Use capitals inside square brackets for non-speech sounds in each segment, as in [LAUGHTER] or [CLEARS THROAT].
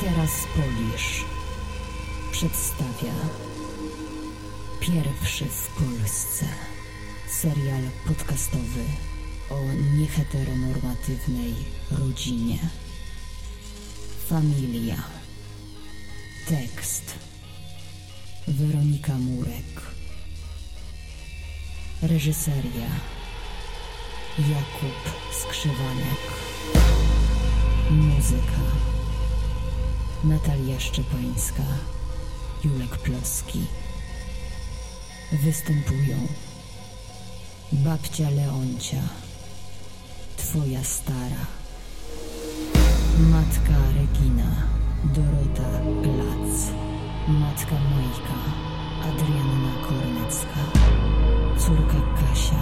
Teraz Polisz przedstawia pierwszy w Polsce serial podcastowy o nieheteronormatywnej rodzinie. Familia. Tekst. Weronika Murek. Reżyseria. Jakub Skrzywanek. Muzyka. Natalia Szczepańska. Julek Ploski. Występują babcia Leoncia, twoja stara, matka Regina, Dorota Glac, matka Majka, Adrianna Kornecka, córka Kasia,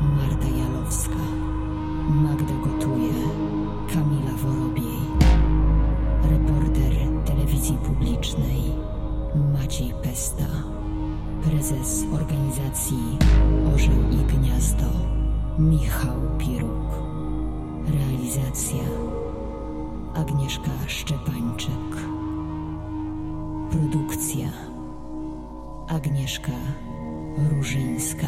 Marta Jalowska, Magda Gotuje, Kamila Worobiej, reporter telewizji publicznej Maciej Pesta, prezes organizacji Orzeł i Gniazdo Michał Piruk, realizacja Agnieszka Szczepańczyk, produkcja Agnieszka Różyńska.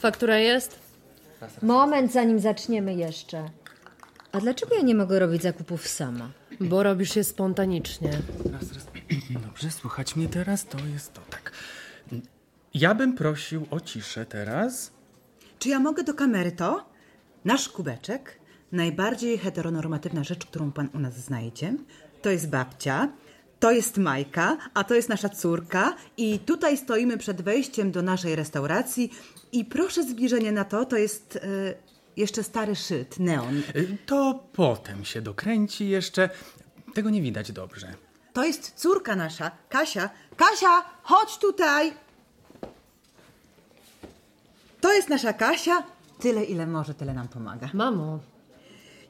Faktura jest? Moment, zanim zaczniemy jeszcze. A dlaczego ja nie mogę robić zakupów sama? Bo robisz je spontanicznie. Raz, raz. Dobrze, słychać mnie teraz? To jest to tak. Ja bym prosił o ciszę teraz. Czy ja mogę do kamery to? Nasz kubeczek, najbardziej heteronormatywna rzecz, którą pan u nas znajdzie, to jest babcia, to jest Majka, a to jest nasza córka i tutaj stoimy przed wejściem do naszej restauracji i proszę zbliżenie na to, to jest e, jeszcze stary szyt, neon. Y, To potem się dokręci jeszcze. Tego nie widać dobrze. To jest córka nasza, Kasia. Kasia, chodź tutaj! To jest nasza Kasia. Tyle, ile może, tyle nam pomaga. Mamo,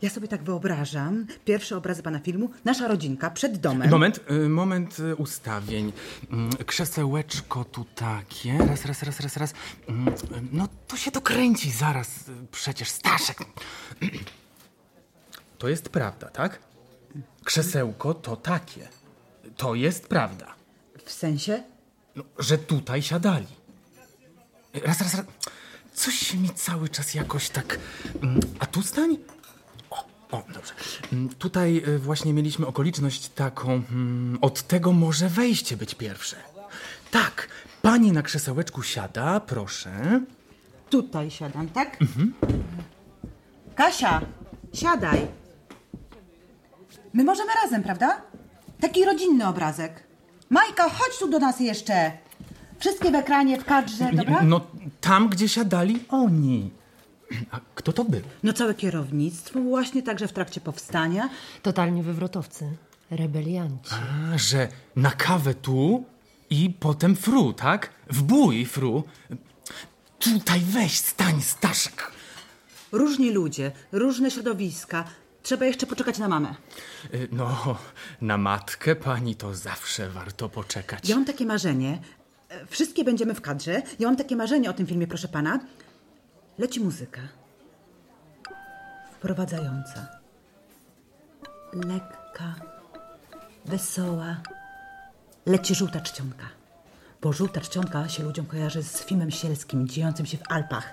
Ja sobie tak wyobrażam, pierwsze obrazy pana filmu, nasza rodzinka przed domem. Moment, y, moment y, ustawień. Mm, Krzesełeczko tu takie. Raz, raz, raz, raz, raz. Mm, No to się dokręci zaraz. y, Przecież Staszek. To jest prawda, tak? Krzesełko to takie. To jest prawda. W sensie? No, że tutaj siadali. Raz, raz, raz. Coś się mi cały czas jakoś tak. mm, A tu stań? O, dobrze. Mm, Tutaj y, właśnie mieliśmy okoliczność taką. mm, Od tego może wejście być pierwsze. Tak, pani na krzesełeczku siada, proszę. Tutaj siadam, tak? Kasia, siadaj. My możemy razem, prawda? Taki rodzinny obrazek. Majka, chodź tu do nas jeszcze. Wszystkie w ekranie, w kadrze, dobra? No, tam, gdzie siadali oni. A kto to był? No całe kierownictwo, właśnie także w trakcie powstania. totalnie wywrotowcy. Rebelianci. A, że na kawę tu i potem fru, tak? W bój fru. Tutaj weź, stań, Staszek. Różni ludzie, różne środowiska. Trzeba jeszcze poczekać na mamę. Y, No, na matkę pani to zawsze warto poczekać. Ja mam takie marzenie. e, Wszystkie będziemy w kadrze. Ja mam takie marzenie o tym filmie, proszę pana. Leci muzyka. Wprowadzająca. Lekka, wesoła. Leci żółta czcionka. Bo żółta czcionka się ludziom kojarzy z filmem sielskim dziejącym się w Alpach.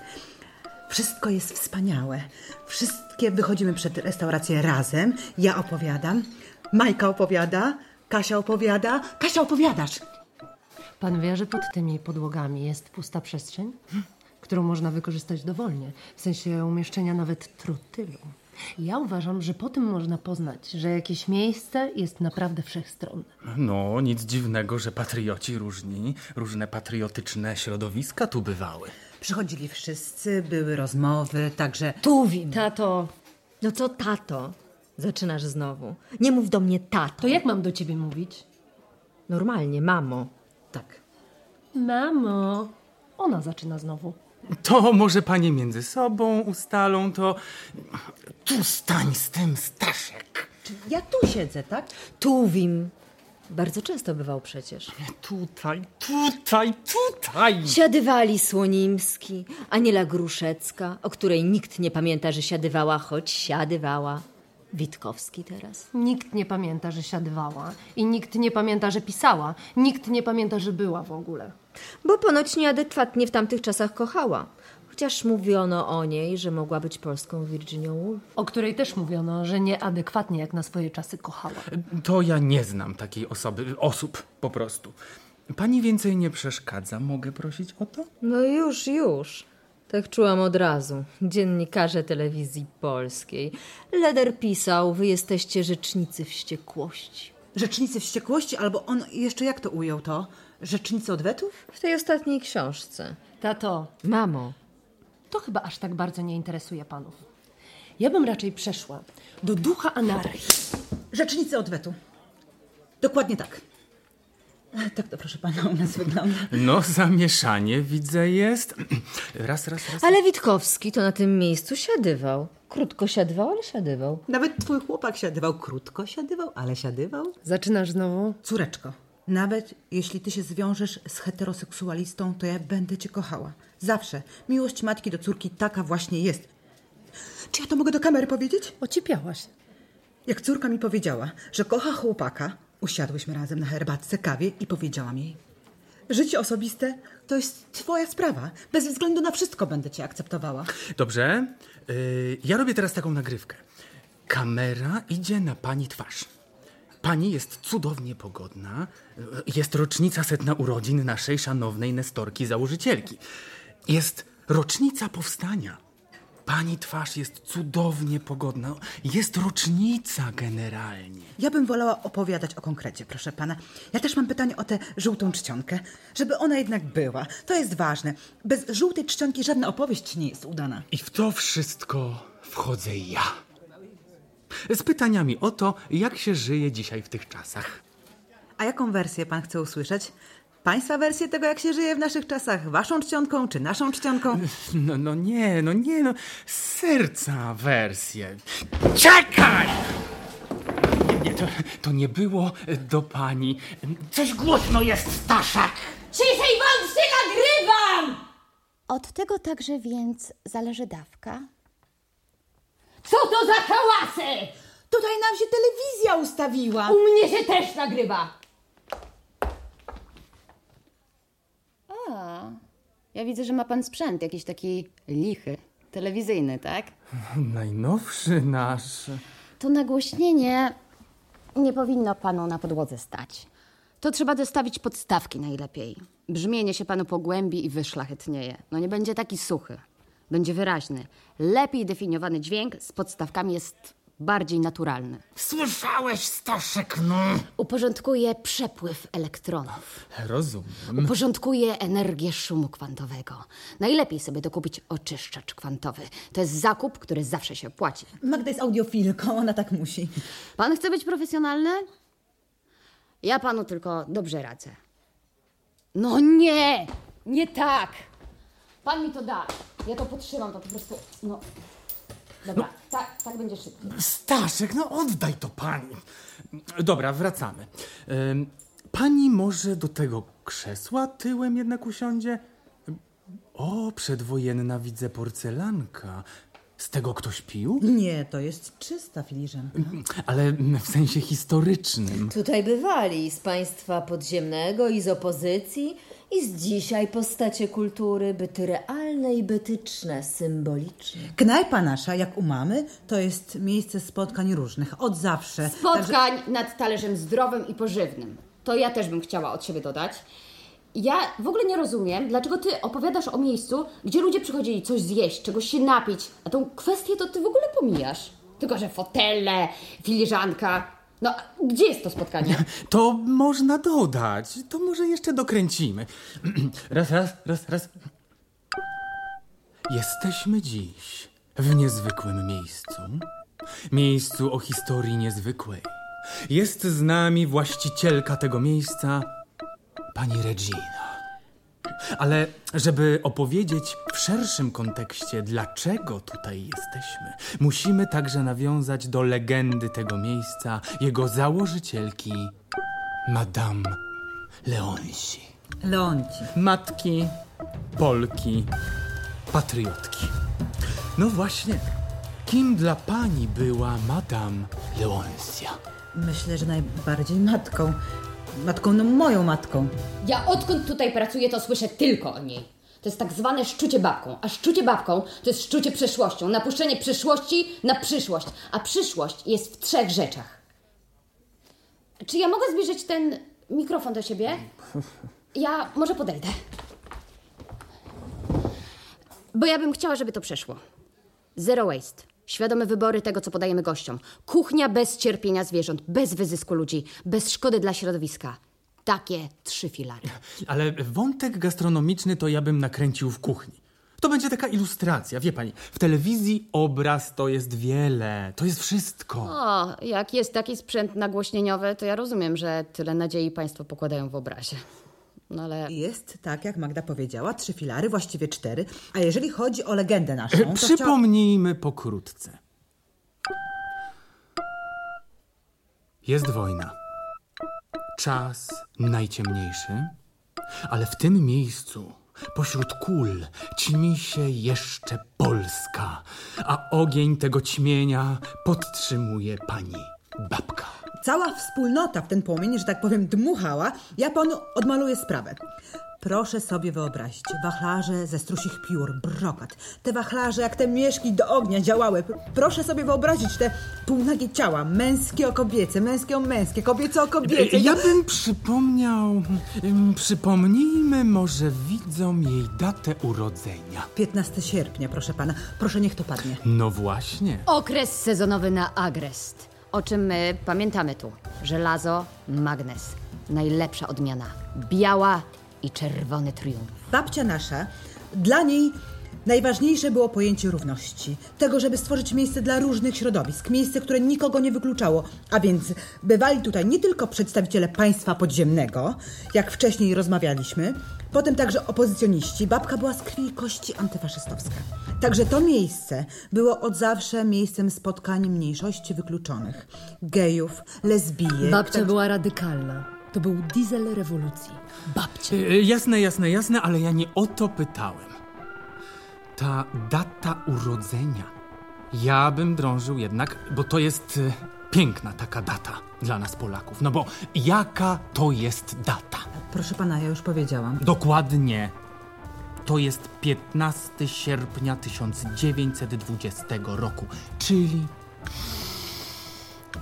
Wszystko jest wspaniałe. Wszystkie wychodzimy przed restaurację razem. Ja opowiadam, Majka opowiada, Kasia opowiada. Kasia, opowiadasz. Pan wie, że pod tymi podłogami jest pusta przestrzeń, którą można wykorzystać dowolnie, w sensie umieszczenia nawet trotylu. Ja uważam, że po tym można poznać, że jakieś miejsce jest naprawdę wszechstronne. No, nic dziwnego, że patrioci różni, różne patriotyczne środowiska tu bywały. Przychodzili wszyscy, były rozmowy, także... Tuwim. Tato. No co tato? Zaczynasz znowu. Nie mów do mnie tato. To jak mam do ciebie mówić? Normalnie, mamo. Tak. Mamo. Ona zaczyna znowu. To może panie między sobą ustalą to. Tu stań z tym, Staszek. Ja tu siedzę, tak? Tuwim. Bardzo często bywał przecież. Tutaj, tutaj, tutaj. Siadywali Słonimski, Aniela Gruszecka, o której nikt nie pamięta, że siadywała, choć siadywała. Witkowski teraz. Nikt nie pamięta, że siadywała. I nikt nie pamięta, że pisała. Nikt nie pamięta, że była w ogóle. Bo ponoć nieadekwatnie w tamtych czasach kochała. Chociaż mówiono o niej, że mogła być polską Virginią Woolf. O której też mówiono, że nieadekwatnie jak na swoje czasy kochała. To ja nie znam takiej osoby, osób po prostu. Pani więcej nie przeszkadza, mogę prosić o to? No już, już. Tak czułam od razu. Dziennikarze telewizji polskiej. Leder pisał, wy jesteście rzecznicy wściekłości. Rzecznicy wściekłości, albo on jeszcze jak to ujął to? Rzecznicy odwetów? W tej ostatniej książce. Tato, Mamo, to chyba aż tak bardzo nie interesuje panów. Ja bym raczej przeszła do ducha anarchii. Rzecznicy odwetu. Dokładnie tak. E, Tak to, proszę pana, u nas wygląda. No, zamieszanie widzę jest. [CLEARS THROAT] Raz, raz, raz. ale Witkowski to na tym miejscu siadywał. Krótko siadywał, ale siadywał. Nawet twój chłopak siadywał krótko, siadywał, ale siadywał. Zaczynasz znowu? Córeczko, nawet jeśli ty się zwiążesz z heteroseksualistą, to ja będę cię kochała. Zawsze. Miłość matki do córki taka właśnie jest. Czy ja to mogę do kamery powiedzieć? Ocipiałaś. Jak córka mi powiedziała, że kocha chłopaka, usiadłyśmy razem na herbatce, kawie i powiedziałam jej. Życie osobiste to jest twoja sprawa. Bez względu na wszystko będę cię akceptowała. Dobrze. y, ja robię teraz taką nagrywkę. Kamera idzie na pani twarz. Pani jest cudownie pogodna. Jest rocznica setna urodzin naszej szanownej Nestorki założycielki. Jest rocznica powstania. Pani twarz jest cudownie pogodna. Jest rocznica generalnie. Ja bym wolała opowiadać o konkrecie, proszę pana. Ja też mam pytanie o tę żółtą czcionkę. Żeby ona jednak była. To jest ważne. Bez żółtej czcionki żadna opowieść nie jest udana. I w to wszystko wchodzę ja. Z pytaniami o to, jak się żyje dzisiaj w tych czasach. A jaką wersję pan chce usłyszeć? Państwa wersję tego, jak się żyje w naszych czasach? Waszą czcionką czy naszą czcionką? No, no nie, no nie, no. Serca wersję. Czekaj! Nie, to, to nie było do pani. Coś głośno jest, Staszak! Ciszej bądźcie, nagrywam! Od tego także więc zależy dawka. Co to za hałasy? Tutaj nam się telewizja ustawiła. U mnie się też nagrywa. A, ja widzę, że ma pan sprzęt jakiś taki lichy, telewizyjny, tak? [LAUGHS] Najnowszy nasz. To nagłośnienie nie powinno panu na podłodze stać. To trzeba dostawić podstawki najlepiej. Brzmienie się panu pogłębi i wyszlachetnieje. No nie będzie taki suchy. Będzie wyraźny. Lepiej definiowany dźwięk z podstawkami jest bardziej naturalny. Słyszałeś, Staszek, no? Uporządkuje przepływ elektronów. Rozumiem. Uporządkuje energię szumu kwantowego. Najlepiej sobie dokupić oczyszczacz kwantowy. To jest zakup, który zawsze się opłaci. Magda jest audiofilką, ona tak musi. Pan chce być profesjonalny? Ja panu tylko dobrze radzę. No nie! Nie tak! Pan mi to da. Ja to potrzymam, to po prostu. No. Dobra, tak, tak będzie szybciej. Staszek, no oddaj to pani. Dobra, wracamy. Ym, Pani może do tego krzesła tyłem jednak usiądzie? O, przedwojenna widzę porcelanka. Z tego ktoś pił? Nie, to jest czysta filiżanka. Ale w sensie historycznym. Tutaj bywali z państwa podziemnego i z opozycji I z dzisiaj postacie kultury, byty realne i bytyczne, symboliczne. Knajpa nasza, jak u mamy, to jest miejsce spotkań różnych, od zawsze. Spotkań nad talerzem zdrowym i pożywnym. To ja też bym chciała od siebie dodać. Ja w ogóle nie rozumiem, dlaczego ty opowiadasz o miejscu, gdzie ludzie przychodzili coś zjeść, czegoś się napić, a tą kwestię to ty w ogóle pomijasz. Tylko, że fotele, filiżanka. No, gdzie jest to spotkanie? [LAUGHS] To można dodać. To może jeszcze dokręcimy. [CLEARS THROAT] Raz, raz, raz, raz. Jesteśmy dziś w niezwykłym miejscu. Miejscu o historii niezwykłej. Jest z nami właścicielka tego miejsca, pani Regina. Ale żeby opowiedzieć w szerszym kontekście, dlaczego tutaj jesteśmy, musimy także nawiązać do legendy tego miejsca, jego założycielki, Madame Leonsi. Leonci. Matki, Polki, patriotki. No właśnie, kim dla pani była Madame Leonsia? Myślę, że najbardziej matką. Matką, no moją matką. Ja odkąd tutaj pracuję, to słyszę tylko o niej. To jest tak zwane szczucie babką, a szczucie babką to jest szczucie przeszłością, napuszczenie przeszłości na przyszłość, a przyszłość jest w trzech rzeczach. Czy ja mogę zbliżyć ten mikrofon do siebie? Ja może podejdę. Bo ja bym chciała, żeby to przeszło. Zero waste. Świadome wybory tego, co podajemy gościom. Kuchnia bez cierpienia zwierząt, bez wyzysku ludzi, bez szkody dla środowiska. Takie trzy filary. Ale wątek gastronomiczny to ja bym nakręcił w kuchni. To będzie taka ilustracja, wie pani. W telewizji obraz to jest wiele, to jest wszystko. O, jak jest taki sprzęt nagłośnieniowy, to ja rozumiem, że tyle nadziei Państwo pokładają w obrazie. No ale Jest, tak jak Magda powiedziała, trzy filary, właściwie cztery. A jeżeli chodzi o legendę naszą. Przypomnijmy pokrótce. Jest wojna. Czas najciemniejszy, ale w tym miejscu, pośród kul, ćmi się jeszcze Polska, a ogień tego ćmienia podtrzymuje pani babka. Cała wspólnota w ten płomień, że tak powiem, dmuchała. Ja panu odmaluję sprawę. Proszę sobie wyobrazić, wachlarze ze strusich piór, brokat. Te wachlarze, jak te mieszki do ognia działały. Proszę sobie wyobrazić te półnagie ciała, męskie o kobiece, męskie o męskie, kobiece o kobiece. Ja bym przypomniał, przypomnijmy może widzom jej datę urodzenia. 15 sierpnia, proszę pana. Proszę, niech to padnie. No właśnie. okres sezonowy na agrest. O czym my pamiętamy tu. Żelazo, magnes. Najlepsza odmiana. Biała i czerwony triumf. Babcia nasza, dla niej najważniejsze było pojęcie równości. Tego, żeby stworzyć miejsce dla różnych środowisk. Miejsce, które nikogo nie wykluczało. A więc bywali tutaj nie tylko przedstawiciele państwa podziemnego, jak wcześniej rozmawialiśmy, potem także opozycjoniści. Babka była z krwi i kości antyfaszystowska. Także to miejsce było od zawsze miejscem spotkań mniejszości wykluczonych. Gejów, lesbijek. Babcia była radykalna. To był diesel rewolucji. Babcia. Y, Jasne, jasne, jasne, ale ja nie o to pytałem. Ta data urodzenia. Ja bym drążył jednak, bo to jest y, piękna taka data dla nas Polaków. No bo jaka to jest data? Proszę pana, ja już powiedziałam. Dokładnie. To jest 15 sierpnia 1920 roku, czyli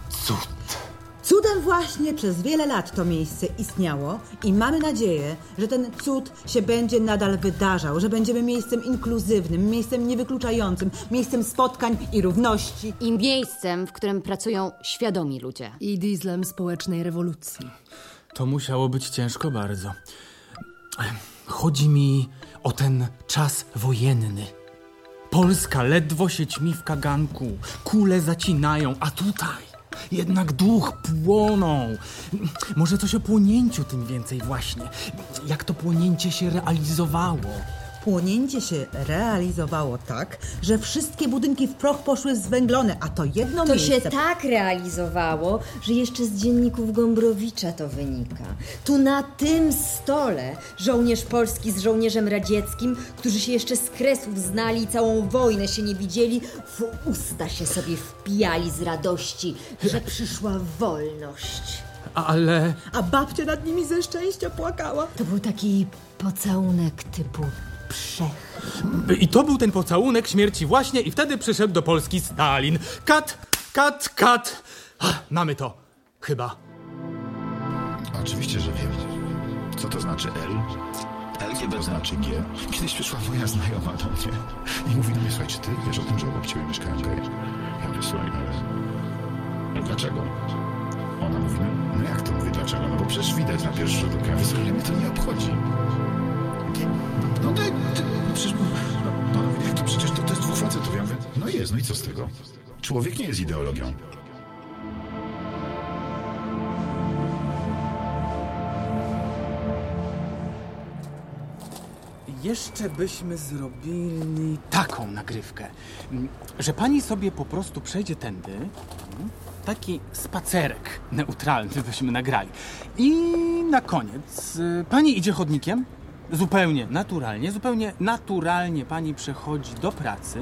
cud. Cudem właśnie przez wiele lat to miejsce istniało i mamy nadzieję, że ten cud się będzie nadal wydarzał, że będziemy miejscem inkluzywnym, miejscem niewykluczającym, miejscem spotkań i równości. I miejscem, w którym pracują świadomi ludzie. I dieslem społecznej rewolucji. To musiało być ciężko bardzo. Chodzi mi o ten czas wojenny. Polska ledwo się ćmi w kaganku, kule zacinają, a tutaj jednak duch płoną. Może coś o płonięciu tym więcej właśnie. Jak to płonięcie się realizowało. Płonięcie się realizowało tak, że wszystkie budynki w proch poszły zwęglone, a to jedno To miejsce... się tak realizowało, że jeszcze z dzienników Gombrowicza to wynika. Tu na tym stole żołnierz polski z żołnierzem radzieckim, którzy się jeszcze z kresów znali i całą wojnę się nie widzieli, w usta się sobie wpijali z radości, że przyszła wolność. Ale A babcia nad nimi ze szczęścia płakała. To był taki pocałunek typu przech. I to był ten pocałunek śmierci właśnie i wtedy przyszedł do Polski Stalin. Kat, kat, kat. Ah, Mamy to. Chyba. Oczywiście, że wiem. Co to znaczy L? L to znaczy G. Kiedyś przyszła moja znajoma do mnie i mówi do mnie, słuchaj, czy ty wiesz o tym, że obok ciebie mieszkają geje? Ja mówię, słuchaj, ale... Dlaczego? Ona mówi, no, no jak to mówi, dlaczego? No bo przecież widać na pierwszy rzut oka. Ja mówię, mnie to nie obchodzi. No ty, przecież... No, to przecież to, to jest dwóch facetów. Ja mówię, no jest, no i co z tego? Człowiek nie jest ideologią. Jeszcze byśmy zrobili taką nagrywkę, że pani sobie po prostu przejdzie tędy, taki spacerek neutralny byśmy nagrali. I na koniec y, pani idzie chodnikiem, zupełnie naturalnie, zupełnie naturalnie pani przechodzi do pracy.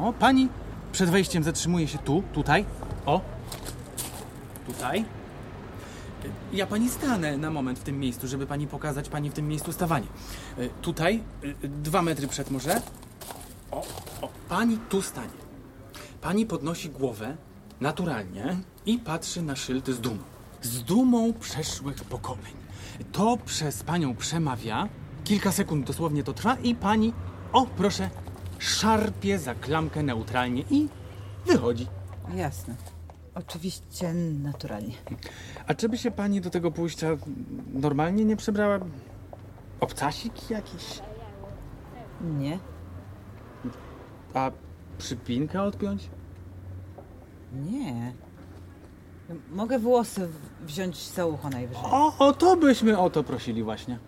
O, pani przed wejściem zatrzymuje się tu, tutaj, o, tutaj. Ja pani stanę na moment w tym miejscu, żeby pani pokazać pani w tym miejscu stawanie. Y, Tutaj, y, dwa metry przed może. O, o, pani tu stanie. Pani podnosi głowę naturalnie i patrzy na szyld z dumą. Z dumą przeszłych pokoleń. To przez panią przemawia. Kilka sekund dosłownie to trwa i pani, o proszę, szarpie za klamkę neutralnie i wychodzi. Jasne. Oczywiście naturalnie. A czy by się pani do tego pójścia normalnie nie przebrała? Obcasik jakiś? Nie. A przypinkę odpiąć? Nie. Mogę włosy wziąć za ucho najwyżej. O, o to byśmy o to prosili właśnie.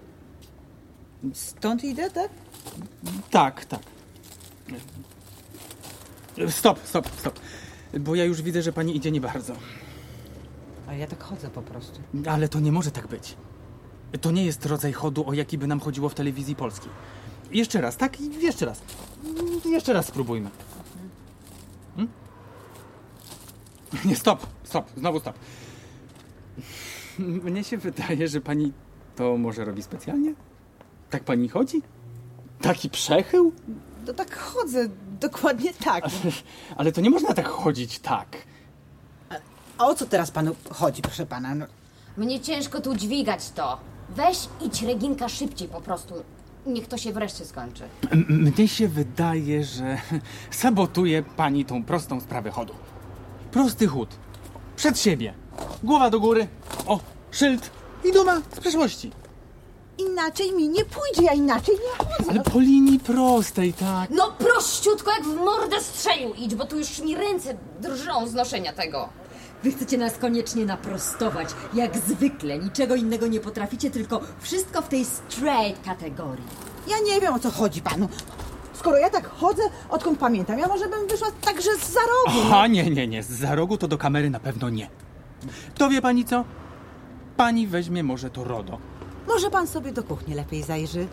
Stąd idę, tak? Tak, tak. Stop, stop, stop. Bo ja już widzę, że pani idzie nie bardzo. A ja tak chodzę po prostu. Ale to nie może tak być. To nie jest rodzaj chodu, o jaki by nam chodziło w telewizji polskiej. Jeszcze raz, tak? I Jeszcze raz. Jeszcze raz spróbujmy. Hmm? Nie, stop, stop, znowu stop. Mnie się wydaje, że pani to może robi specjalnie? Tak pani chodzi? Taki przechył? To tak chodzę, dokładnie tak. [LAUGHS] Ale to nie można tak chodzić tak. A o co teraz panu chodzi, proszę pana? No, Mnie ciężko tu dźwigać to. Weź idź, Reginka, szybciej po prostu. Niech to się wreszcie skończy. M- Mnie się wydaje, że [LAUGHS] sabotuje pani tą prostą sprawę chodu. Prosty chód. Przed siebie. Głowa do góry. O, szyld i duma z przeszłości. Inaczej mi nie pójdzie, ja inaczej nie chodzę. Ale po linii prostej, tak. No prościutko, jak w mordę strzelił idź, bo tu już mi ręce drżą z noszenia tego. Wy chcecie nas koniecznie naprostować. Jak zwykle, niczego innego nie potraficie, tylko wszystko w tej straight kategorii. Ja nie wiem o co chodzi panu. Skoro ja tak chodzę, odkąd pamiętam, ja może bym wyszła także za rogu. Aha, nie, nie, nie. Za rogu to do kamery na pewno nie. To wie pani co? Pani weźmie może to RODO. Może pan sobie do kuchni lepiej zajrzy.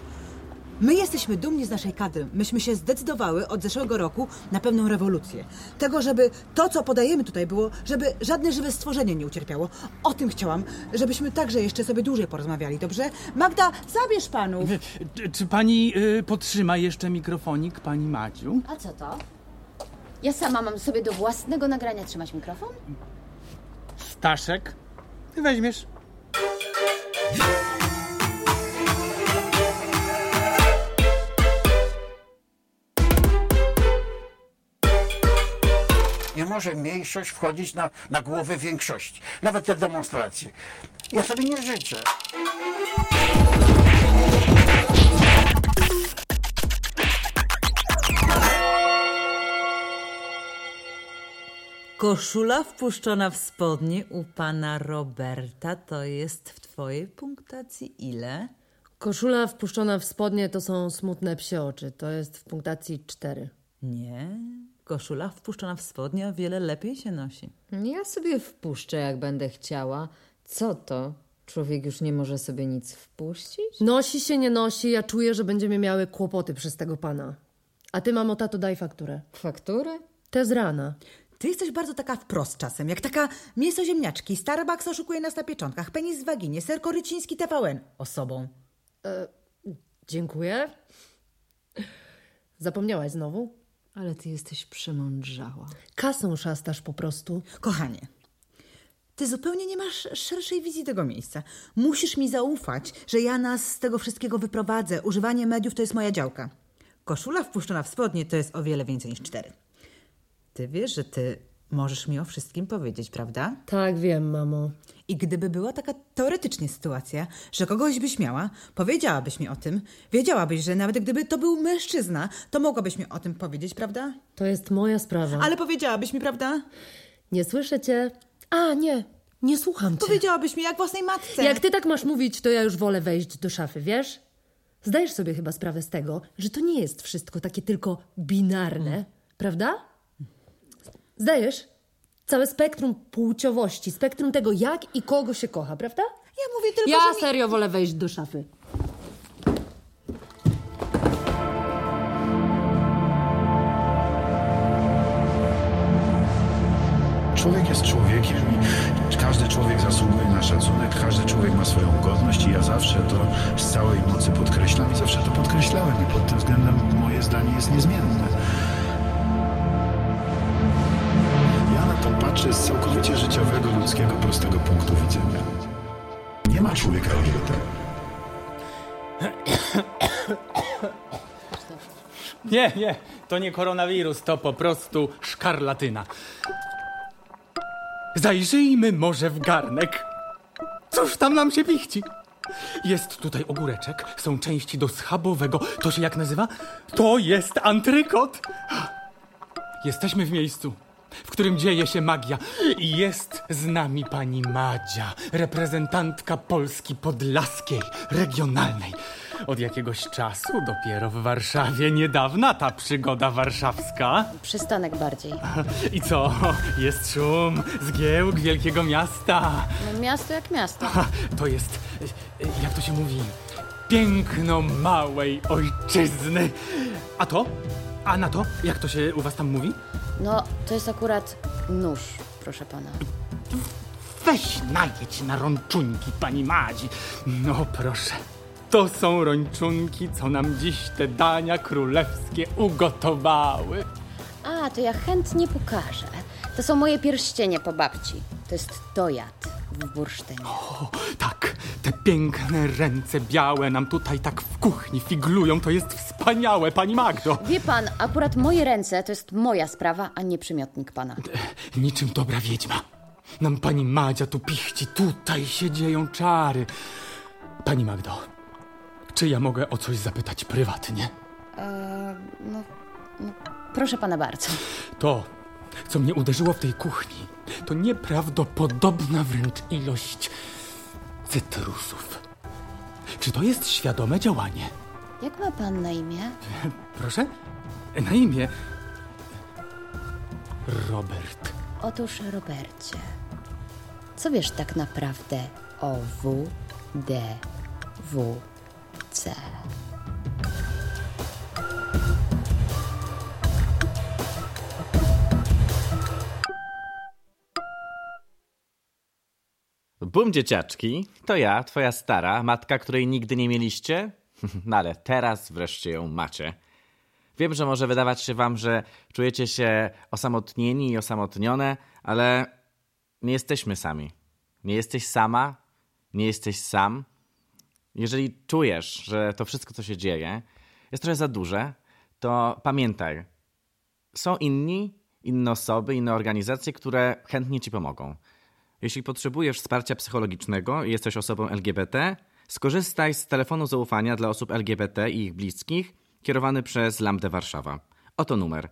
My jesteśmy dumni z naszej kadry. Myśmy się zdecydowały od zeszłego roku na pewną rewolucję. Tego, żeby to, co podajemy tutaj było, żeby żadne żywe stworzenie nie ucierpiało. O tym chciałam, żebyśmy także jeszcze sobie dłużej porozmawiali, dobrze? Magda, zabierz panów. Czy, czy pani y, podtrzyma jeszcze mikrofonik, pani Maciu? A co to? Ja sama mam sobie do własnego nagrania trzymać mikrofon? Staszek, ty weźmiesz. Nie może mniejszość wchodzić na, na głowę większości. Nawet te demonstracje. Ja sobie nie życzę. Koszula wpuszczona w spodnie u pana Roberta to jest w twojej punktacji ile? Koszula wpuszczona w spodnie to są smutne psie oczy. To jest w punktacji 4. Nie. Koszula wpuszczona w spodnie o wiele lepiej się nosi. Ja sobie wpuszczę, jak będę chciała. Co to? Człowiek już nie może sobie nic wpuścić? Nosi się, nie nosi. Ja czuję, że będziemy miały kłopoty przez tego pana. A ty, mamo, tato, daj fakturę. Fakturę? Te z rana. Ty jesteś bardzo taka wprost czasem, jak taka mięso ziemniaczki. Starbucks oszukuje nas na pieczątkach, penis w waginie, ser koryciński TVN osobą. Dziękuję. Zapomniałaś znowu? Ale ty jesteś przemądrzała. Kasą szastasz po prostu. Kochanie, ty zupełnie nie masz szerszej wizji tego miejsca. Musisz mi zaufać, że ja nas z tego wszystkiego wyprowadzę. Używanie mediów to jest moja działka. Koszula wpuszczona w spodnie to jest o wiele więcej niż cztery. Ty wiesz, że ty możesz mi o wszystkim powiedzieć, prawda? Tak, wiem, mamo. I gdyby była taka teoretycznie sytuacja, że kogoś byś miała, powiedziałabyś mi o tym, wiedziałabyś, że nawet gdyby to był mężczyzna, to mogłabyś mi o tym powiedzieć, prawda? To jest moja sprawa. Ale powiedziałabyś mi, prawda? Nie słyszę cię. A, nie. Nie słucham cię. Powiedziałabyś mi jak własnej matce. Jak ty tak masz mówić, to ja już wolę wejść do szafy, wiesz? Zdajesz sobie chyba sprawę z tego, że to nie jest wszystko takie tylko binarne, prawda? Zdajesz? Całe spektrum płciowości, spektrum tego, jak i kogo się kocha, prawda? Ja mówię tylko, Ja że mi... serio wolę wejść do szafy. Człowiek jest człowiekiem i każdy człowiek zasługuje na szacunek, każdy człowiek ma swoją godność i ja zawsze to z całej mocy podkreślam i zawsze to podkreślałem i pod tym względem moje zdanie jest niezmienne. Patrzę z całkowicie życiowego, ludzkiego, prostego punktu widzenia. Nie ma człowieka LGBT. Nie, nie, to nie koronawirus, to po prostu szkarlatyna. Zajrzyjmy może w garnek. Cóż tam nam się pichci? Jest tutaj ogóreczek, są części do schabowego. To się jak nazywa? To jest antrykot. Jesteśmy w miejscu, w którym dzieje się magia. I jest z nami pani Madzia, reprezentantka Polski Podlaskiej, regionalnej. Od jakiegoś czasu dopiero w Warszawie niedawna ta przygoda warszawska. Przystanek bardziej. I co? Jest szum, zgiełk wielkiego miasta. No, miasto jak miasto. To jest, jak to się mówi, piękno małej ojczyzny. A to? A na to? Jak to się u was tam mówi? No, to jest akurat nóż, proszę pana. Weź najedź na rączunki, pani Madzi. No proszę. To są rączunki, co nam dziś te dania królewskie ugotowały. A, to ja chętnie pokażę. To są moje pierścienie po babci. To jest dojad w bursztynie. O, tak, te piękne ręce białe nam tutaj tak w kuchni figlują. To jest wspaniałe, pani Magdo. Wie pan, akurat moje ręce to jest moja sprawa, a nie przymiotnik pana. Niczym dobra wiedźma. Nam pani Madzia tu pichci, tutaj się dzieją czary. Pani Magdo, czy ja mogę o coś zapytać prywatnie? Eee, no, no, proszę pana bardzo. To, co mnie uderzyło w tej kuchni, to nieprawdopodobna wręcz ilość cytrusów. Czy to jest świadome działanie? Jak ma pan na imię? Proszę? Na imię. Robert. Otóż, Robercie, co wiesz tak naprawdę o W, D, W, C? Bum dzieciaczki, to ja, twoja stara, matka, której nigdy nie mieliście? [LAUGHS] No ale teraz wreszcie ją macie. Wiem, że może wydawać się wam, że czujecie się osamotnieni i osamotnione, ale nie jesteśmy sami. Nie jesteś sama, nie jesteś sam. Jeżeli czujesz, że to wszystko, co się dzieje, jest trochę za duże, to pamiętaj, są inni, inne osoby, inne organizacje, które chętnie ci pomogą. Jeśli potrzebujesz wsparcia psychologicznego i jesteś osobą LGBT, skorzystaj z telefonu zaufania dla osób LGBT i ich bliskich, kierowany przez Lambdę Warszawa. Oto numer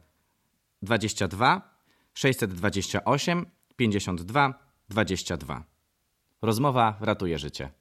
22 628 52 22. Rozmowa ratuje życie.